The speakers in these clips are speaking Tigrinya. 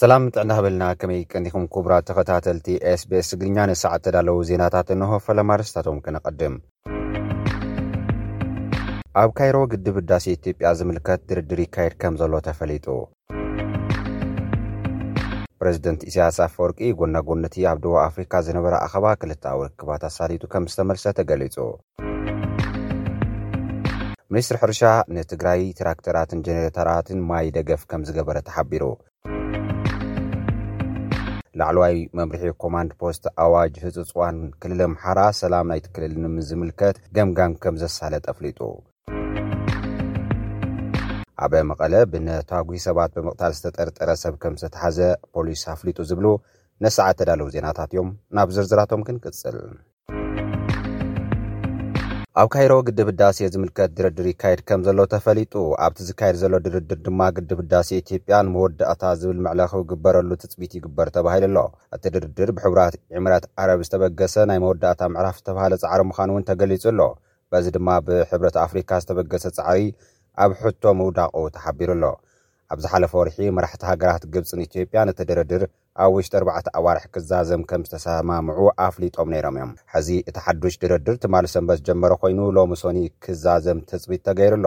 ሰላም ጥዕና ሃበልና ከመይ ቀኒኹም ኩቡራት ተኸታተልቲ ስቤስ ትግርኛ ንሰዓት እተዳለዉ ዜናታት እንሆ ፈለማ ርስታቶም ከነቐድም ኣብ ካይሮ ግድብ ዳሴ ኢትዮጵያ ዝምልከት ድርድር ይካየድ ከም ዘሎ ተፈሊጡ ፕረዚደንት ኢሳያስ ኣፈወርቂ ጎና ጎኒ'ቲ ኣብ ደቡብ ኣፍሪካ ዝነበረ ኣኸባ ክልተኣዊ ርክባት ኣሳሊጡ ከም ዝተመልሰ ተገሊጹ። ሚኒስትሪ ሕርሻ ንትግራይ ትራክተራትን ጀኔሬተራትን ማይ ደገፍ ከም ዝገበረ ተሓቢሩ። ላዕለዋይ መምርሒ ኮማንድ ፖስት ኣዋጅ ህፁፅ እዋን ክልል ኣምሓራ ሰላም ናይቲ ክልል ንዝምልከት ገምጋም ከም ዘሳለጠ ኣፍሊጡ። ኣብ መቐለ ብነታጒ ሰባት ብምቕታል ዝተጠርጠረ ሰብ ከም ዝተተሓዘ ፖሊስ ኣፍሊጡ ዝብሉ ነሰዓት ተዳለዉ ዜናታት እዮም ናብ ዝርዝራቶም ክንቅጽል ኣብ ካይሮ ግድብ ህዳሴ ዝምልከት ድርድር ይካየድ ከም ዘሎ ተፈሊጡ ኣብቲ ዝካየድ ዘሎ ድርድር ድማ ግድብ ህዳሴ ኢትዮጵያ ንመወዳእታ ዝብል ምዕለ ክግበረሉ ትፅቢት ይግበር ተባሂሉ ኣሎ እቲ ድርድር ብሕቡራት ዒምራት ዓረብ ዝተበገሰ ናይ መወዳእታ ምዕራፍ ዝተባሃለ ፃዕሪ ምዃኑ እውን ተገሊጹ ኣሎ በዚ ድማ ብሕብረት ኣፍሪካ ዝተበገሰ ፃዕሪ ኣብ ሕቶ ምውዳቑ ተሓቢሩ ኣሎ። ኣብ ዝሓለፈ ወርሒ መራሕቲ ሃገራት ግብፅን ኢትዮጵያን እቲ ድርድር ኣብ ውሽጢ ኣርባዕተ ኣዋርሕ ክዛዘም ከምዝተሰማምዑ ኣፍሊጦም ነይሮም እዮም። ሕዚ እቲ ሓዱሽ ድርድር ትማል ሰንበት ዝጀመረ ኮይኑ ሎሚ ሶኒ ክዛዘም ትፅቢት ተገይሩ ኣሎ።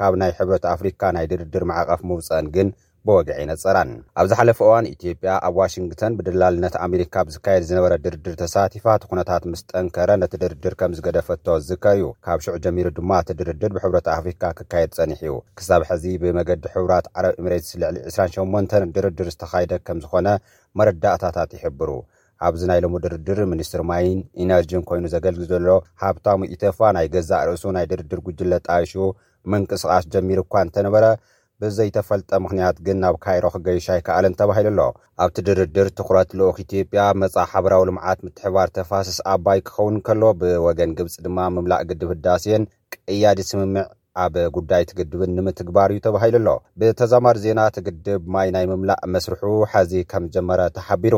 ካብ ናይ ሕብረት ኣፍሪካ ናይ ድርድር ማዕቐፍ ምውፀኣን ግን ብወግዒ ኣይነፀራን። ኣብ ዝሓለፈ እዋን ኢትዮጵያ ኣብ ዋሽንግተን ብደላልነት ኣሜሪካ ኣብ ዝካየድ ዝነበረ ድርድር ተሳቲፋ እቲ ኩነታት ምስ ጠንከረ ነቲ ድርድር ከም ዝገደፈቶ ዝዝከር እዩ። ካብ ሽዑ ጀሚሩ ድማ እቲ ድርድር ብሕብረት ኣፍሪካ ክካየድ ፀኒሑ እዩ። ክሳብ ሕዚ ብመገዲ ሕቡራት ዓረብ ኢሚሬትስ ልዕሊ ዕስራን ሸሞንተን ድርድር ዝተኻየደ ከም ዝኾነ መረዳእታታት ይሕብሩ። ኣብዚ ናይ ሎሚ ድርድር ሚኒስትሪ ማይን ኢነርጂን ኮይኑ ዘገልግል ዘሎ ሃብታሙ ኢተፋ ናይ ገዛእ ርእሱ ናይ ድርድር ጉጅለ ጣይሹ ምንቅስቓስ ጀሚሩ እኳ እንተነበረ ብዘይተፈልጠ ምኽንያት ግን ናብ ካይሮ ክገይሽ ኣይከኣለን ተባሂሉ ኣሎ። ኣብቲ ድርድር ትኹረት ልኡኽ ኢትዮጵያ ኣብ መጻኢ ሓበራዊ ልምዓት ምትሕብባር ተፋሰስ ኣባይ ክኸውን ከሎ ብወገን ግብጺ ድማ ምምላእ ግድብ ህዳሴን ቀያዲ ስምምዕ ኣብ ጉዳይ እቲ ግድብን ንምትግባር እዩ ተባሂሉ ኣሎ። ብተዛማዲ ዜና እቲ ግድብ ማይ ናይ ምምላእ መስርሑ ሐዚ ከምዝጀመረ ተሓቢሩ።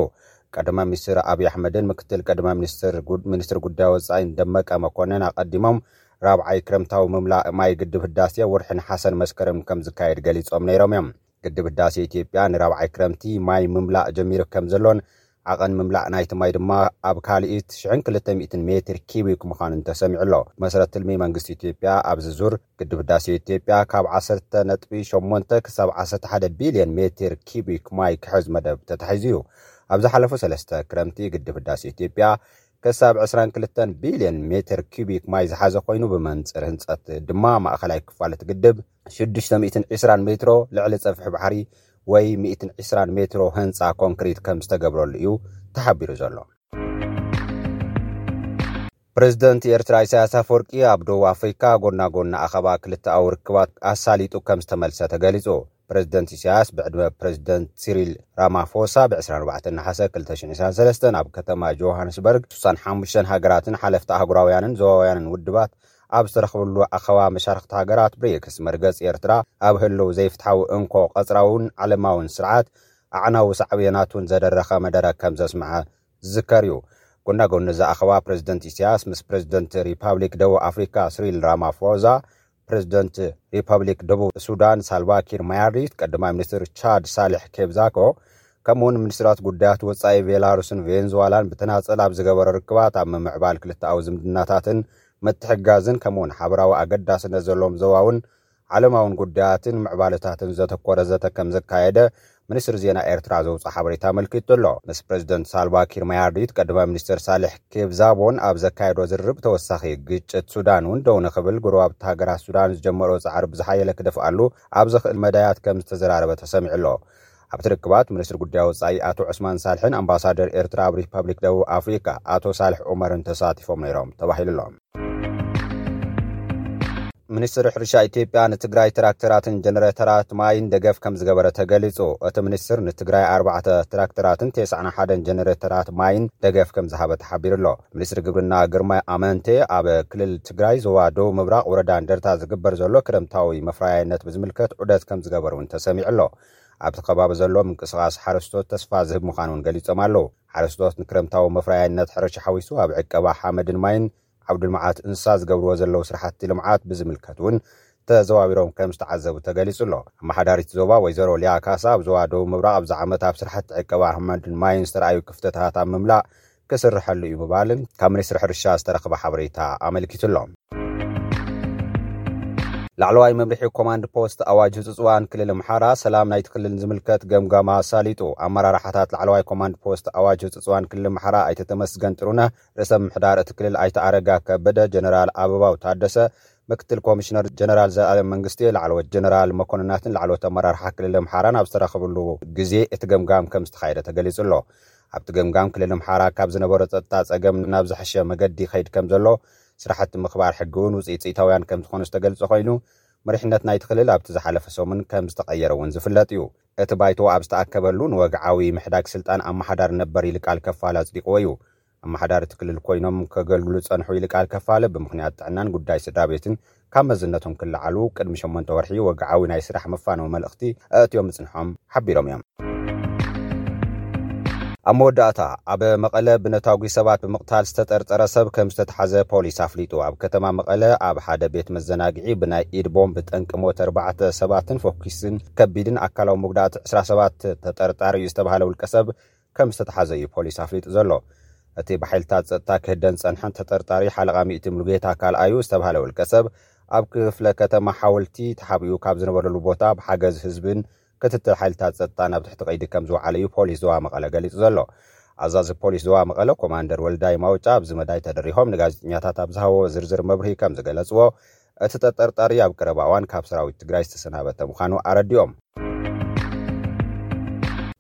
ቀዳማይ ሚኒስትር ኣብይ ኣሕመድን ምክትል ቀዳማይ ሚኒስትር ሚኒስትር ጉዳይ ወፃኢን ደመቀ መኮንን ኣቐዲሞም ራብዓይ ክረምታዊ ምምላእ ማይ ግድብ ህዳሴ ወርሒ ነሓሰን መስከረምን ከምዝካየድ ገሊፆም ነይሮም እዮም። ግድብ ህዳሴ ኢትዮጵያ ንራብዓይ ክረምቲ ማይ ምምላእ ጀሚሩ ከም ዘሎን ዓቐን ምምላእ ናይቲ ማይ ድማ ኣብ ካልኢት ሽሕን ክልተ ሚእትን ሜትር ኪቢክ ምዃኑን ተሰሚዑ ኣሎ። ብመሰረት ትልሚ መንግስቲ ኢትዮጵያ ኣብዚ ዙር ግድብ ህዳሴ ኢትዮጵያ ካብ ዓሰርተ ነጥቢ ሸሞንተ ክሳብ ዓሰርተ ሓደ ቢልዮን ሜትር ኪቢክ ማይ ክሕዝ መደብ ተታሒዙ እዩ። ኣብ ዝሓለፉ ሰለስተ ክረምቲ ግድብ ህዳሴ ኢትዮጵያ ክሳብ ዕስራን ክልተን ቢልዮን ሜትር ኪቢክ ማይ ዝሓዘ ኮይኑ ብመንፅር ህንፀት ድማ ማእኸላይ ክፋል እቲ ግድብ ሽዱሽተ ሚእትን ዒስራን ሜትሮ ልዕሊ ፀፍሒ ባሕሪ ወይ ሚእትን ዒስራን ሜትሮ ህንፃ ኮንክሪት ከም ዝተገብረሉ እዩ ተሓቢሩ ዘሎ። ፕረዚደንት ኤርትራ ኢሳያስ ኣፈወርቂ ኣብ ደቡብ ኣፍሪካ ጎና ጎና ኣኸባ ክልተኣዊ ርክባት ኣሳሊጡ ከም ዝተመልሰ ተገሊጹ። ፕረዚደንት ኢሳያስ ብዕድመ ፕረዚደንት ሲሪል ራማፎሳ ብ24 ነሓሰ 2023 ኣብ ከተማ ጆሃንስበርግ 65 ሃገራትን ሓለፍቲ ኣህጉራውያንን ዞባውያንን ውድባት ኣብ ዝተረኽብሉ ኣኸባ መሻርኽቲ ሃገራት ብሪክስ መርገጽ ኤርትራ ኣብ ህልው ዘይፍትሓዊ እንኮ ቀጽራውን ዓለማውን ስርዓት ኣዕናዊ ሳዕቤናቱን ዘደረኸ መደረ ከም ዘስምዐ ዝዝከር እዩ። ጎና ጎኒ እዚ ኣኸባ ፕረዚደንት ኢሳያስ ምስ ፕረዚደንት ሪፓብሊክ ደቡብ ኣፍሪካ ስሪል ራማፎዛ፣ ፕረዚደንት ሪፓብሊክ ደቡብ ሱዳን ሳልቫኪር ማያርዲት፣ ቀዳማይ ሚኒስትር ቻድ ሳልሕ ኬብዛኮ ከምኡውን ሚኒስትራት ጉዳያት ወጻኢ ቤላሩስን ቬንዙዋላን ብተናጸል ኣብ ዝገበሮ ርክባት ኣብ ምምዕባል ክልተኣዊ ዝምድናታትን ምትሕግጋዝን ከምኡውን ሓበራዊ ኣገዳስነት ዘለዎም ዞባውን ዓለማውን ጉዳያትን ምዕባለታትን ዘተኮረ ዘተ ከም ዘካየደ ሚኒስትሪ ዜና ኤርትራ ዘውጽኦ ሓበሬታ ኣመልኪቱ ኣሎ። ምስ ፕረዚደንት ሳልቫ ኪር ማያርዲት ቀዳማይ ሚኒስተር ሳልሕ ኬብዛቦን ኣብ ዘካየዶ ዝርርብ ተወሳኺ ግጭት ሱዳን እውን ደው ንኽብል ጎረባብቲ ሃገራት ሱዳን ዝጀመርኦ ጻዕሪ ብዝሓየለ ክደፍኣሉ ኣብ ዘኽእል መዳያት ከም ዝተዘራረበ ተሰሚዑ ኣሎ። ኣብቲ ርክባት ሚኒስትር ጉዳይ ወፃኢ ኣቶ ዑስማን ሳልሕን ኣምባሳደር ኤርትራ ኣብ ሪፐብሊክ ደቡብ ኣፍሪካ ኣቶ ሳልሕ ዑመርን ተሳቲፎም ነይሮም ተባሂሉ ኣሎ። ሚኒስትሪ ሕርሻ ኢትዮጵያ ንትግራይ ትራክተራትን ጀነሬተራት ማይን ደገፍ ከም ዝገበረ ተገሊጹ። እቲ ሚኒስትር ንትግራይ ኣርባዕተ ትራክተራትን ቴስዓን ሓደን ጀነሬተራት ማይን ደገፍ ከም ዝሃበ ተሓቢሩ ኣሎ። ሚኒስትሪ ግብርና ግርማይ ኣመንቴ ኣብ ክልል ትግራይ ዞባ ደቡብ ምብራቕ ወረዳ እንደርታ ዝግበር ዘሎ ክረምታዊ መፍረያይነት ብዝምልከት ዑደት ከም ዝገበር እውን ተሰሚዑ ኣሎ። ኣብቲ ከባቢ ዘሎ ምንቅስቓስ ሓረስቶት ተስፋ ዝህብ ምዃኑ እውን ገሊፆም ኣለው። ሓረስቶት ንክረምታዊ መፍረያይነት ሕርሻ ሓዊሱ ኣብ ዕቀባ ሓመድን ማይን፣ ዓውዲ ልምዓት እንስሳ ዝገብርዎ ዘለው ስራሕቲ ልምዓት ብዝምልከት እውን ተዘዋዊሮም ከምዝተዓዘቡ ተገሊፁ ኣሎ። ኣመሓዳሪት ዞባ ወይዘሮ ሊያ ካሳ ኣብ ዞባ ደቡብ ምብራቕ ኣብዚ ዓመት ኣብ ስራሕቲ ዕቀባ ሓመድን ማይን ዝተርኣዩ ክፍተታት ኣብ ምምላእ ክስርሐሉ እዩ ምባል ካብ ሚኒስትሪ ሕርሻ ዝተረኽበ ሓበሬታ ኣመልኪቱ'ሎ። ላዕለዋይ መምርሒ ኮማንድ ፖስት ኣዋጅ ህፁፅ እዋን ክልል ኣምሓራ ሰላም ናይቲ ክልል ዝምልከት ገምጋም ኣሳሊጡ። ኣመራርሓታት ላዕለዋይ ኮማንድ ፖስት ኣዋጅ ህፁፅ እዋን ክልል ኣምሓራ ኣይተ ተመስገን ጥሩነህ፣ ርእሰ ምምሕዳር እቲ ክልል ኣይተ ኣረጋ ከበደ፣ ጀነራል ኣበባው ታደሰ፣ ምክትል ኮሚሽነር ጀነራል ዘልኣለም መንግስቴ፣ ላዕለዎት ጀነራል መኮንናትን ላዕለዎት ኣመራርሓ ክልል ኣምሓራን ኣብ ዝተረኸብሉ ግዜ እቲ ገምጋም ከም ዝተኻየደ ተገሊፁ ኣሎ። ኣብቲ ገምጋም ክልል ኣምሓራ ካብ ዝነበሮ ፀጥታ ፀገም ናብ ዝሐሸ መገዲ ይኸይድ ከምዘሎ፣ ስራሕቲ ምኽባር ሕጊ እውን ውፅኢፅኢታውያን ከምዝኾኑ ዝተገልፀ ኮይኑ፣ መሪሕነት ናይቲ ክልል ኣብቲ ዝሓለፈ ሰሙን ከምዝተቐየረ እውን ዝፍለጥ እዩ። እቲ ባይቶ ኣብ ዝተኣከበሉ ንወግዓዊ ምሕዳግ ስልጣን ኣማሓዳሪ ነበር ይልቃል ከፋለ ኣፅዲቑዎ እዩ። ኣማሓዳሪ እቲ ክልል ኮይኖም ከገልግሉ ዝፀንሑ ይልቃል ከፋለ ብምኽንያት ጥዕናን ጉዳይ ስድራቤትን ካብ መዝነቶም ክለዓሉ ቅድሚ ሸሞንተ ወርሒ ወግዓዊ ናይ ስራሕ መፋነዊ መልእኽቲ ኣእትዮም ምጽንሖም ሓቢሮም እዮም። ኣብ መወዳእታ፣ ኣብ መቐለ ብነታጒ ሰባት ብምቕታል ዝተጠርጠረ ሰብ ከም ዝተትሓዘ ፖሊስ ኣፍሊጡ። ኣብ ከተማ መቐለ ኣብ ሓደ ቤት መዘናግዒ ብናይ ኢድ ቦምብ ጠንቂ ሞት ኣርባዕተ ሰባትን ፎኲስን ከቢድን ኣካላዊ መጉዳእቲ ዕስራ ሰባት ተጠርጣሪ እዩ ዝተባህለ ውልቀሰብ ከም ዝተትሓዘ እዩ ፖሊስ ኣፍሊጡ ዘሎ። እቲ ብሓይልታት ጸጥታ ክህደን ዝጸንሐ ተጠርጣሪ ሓለቓ ሚእቲ ሙሉጌታ ካልኣዩ ዝተብሃለ ውልቀሰብ፣ ኣብ ክፍለ ከተማ ሓወልቲ ተሓቢኡ ካብ ዝነበረሉ ቦታ ብሓገዝ ህዝብን ክትትል ሓይልታት ጸጥታን ኣብ ትሕቲ ቀይዲ ከም ዝወዓለ እዩ ፖሊስ ዞባ መቐለ ገሊጹ ዘሎ። ኣዛዚ ፖሊስ ዞባ መቐለ ኮማንደር ወልዳይ ማውጫ ኣብዚ መዳይ ተደሪኾም ንጋዜጠኛታት ኣብ ዝሃብዎ ዝርዝር መብርሂ ከም ዝገለጽዎ፣ እቲ ተጠርጣሪ ኣብ ቀረባ እዋን ካብ ሰራዊት ትግራይ ዝተሰናበተ ምዃኑ ኣረዲኦም።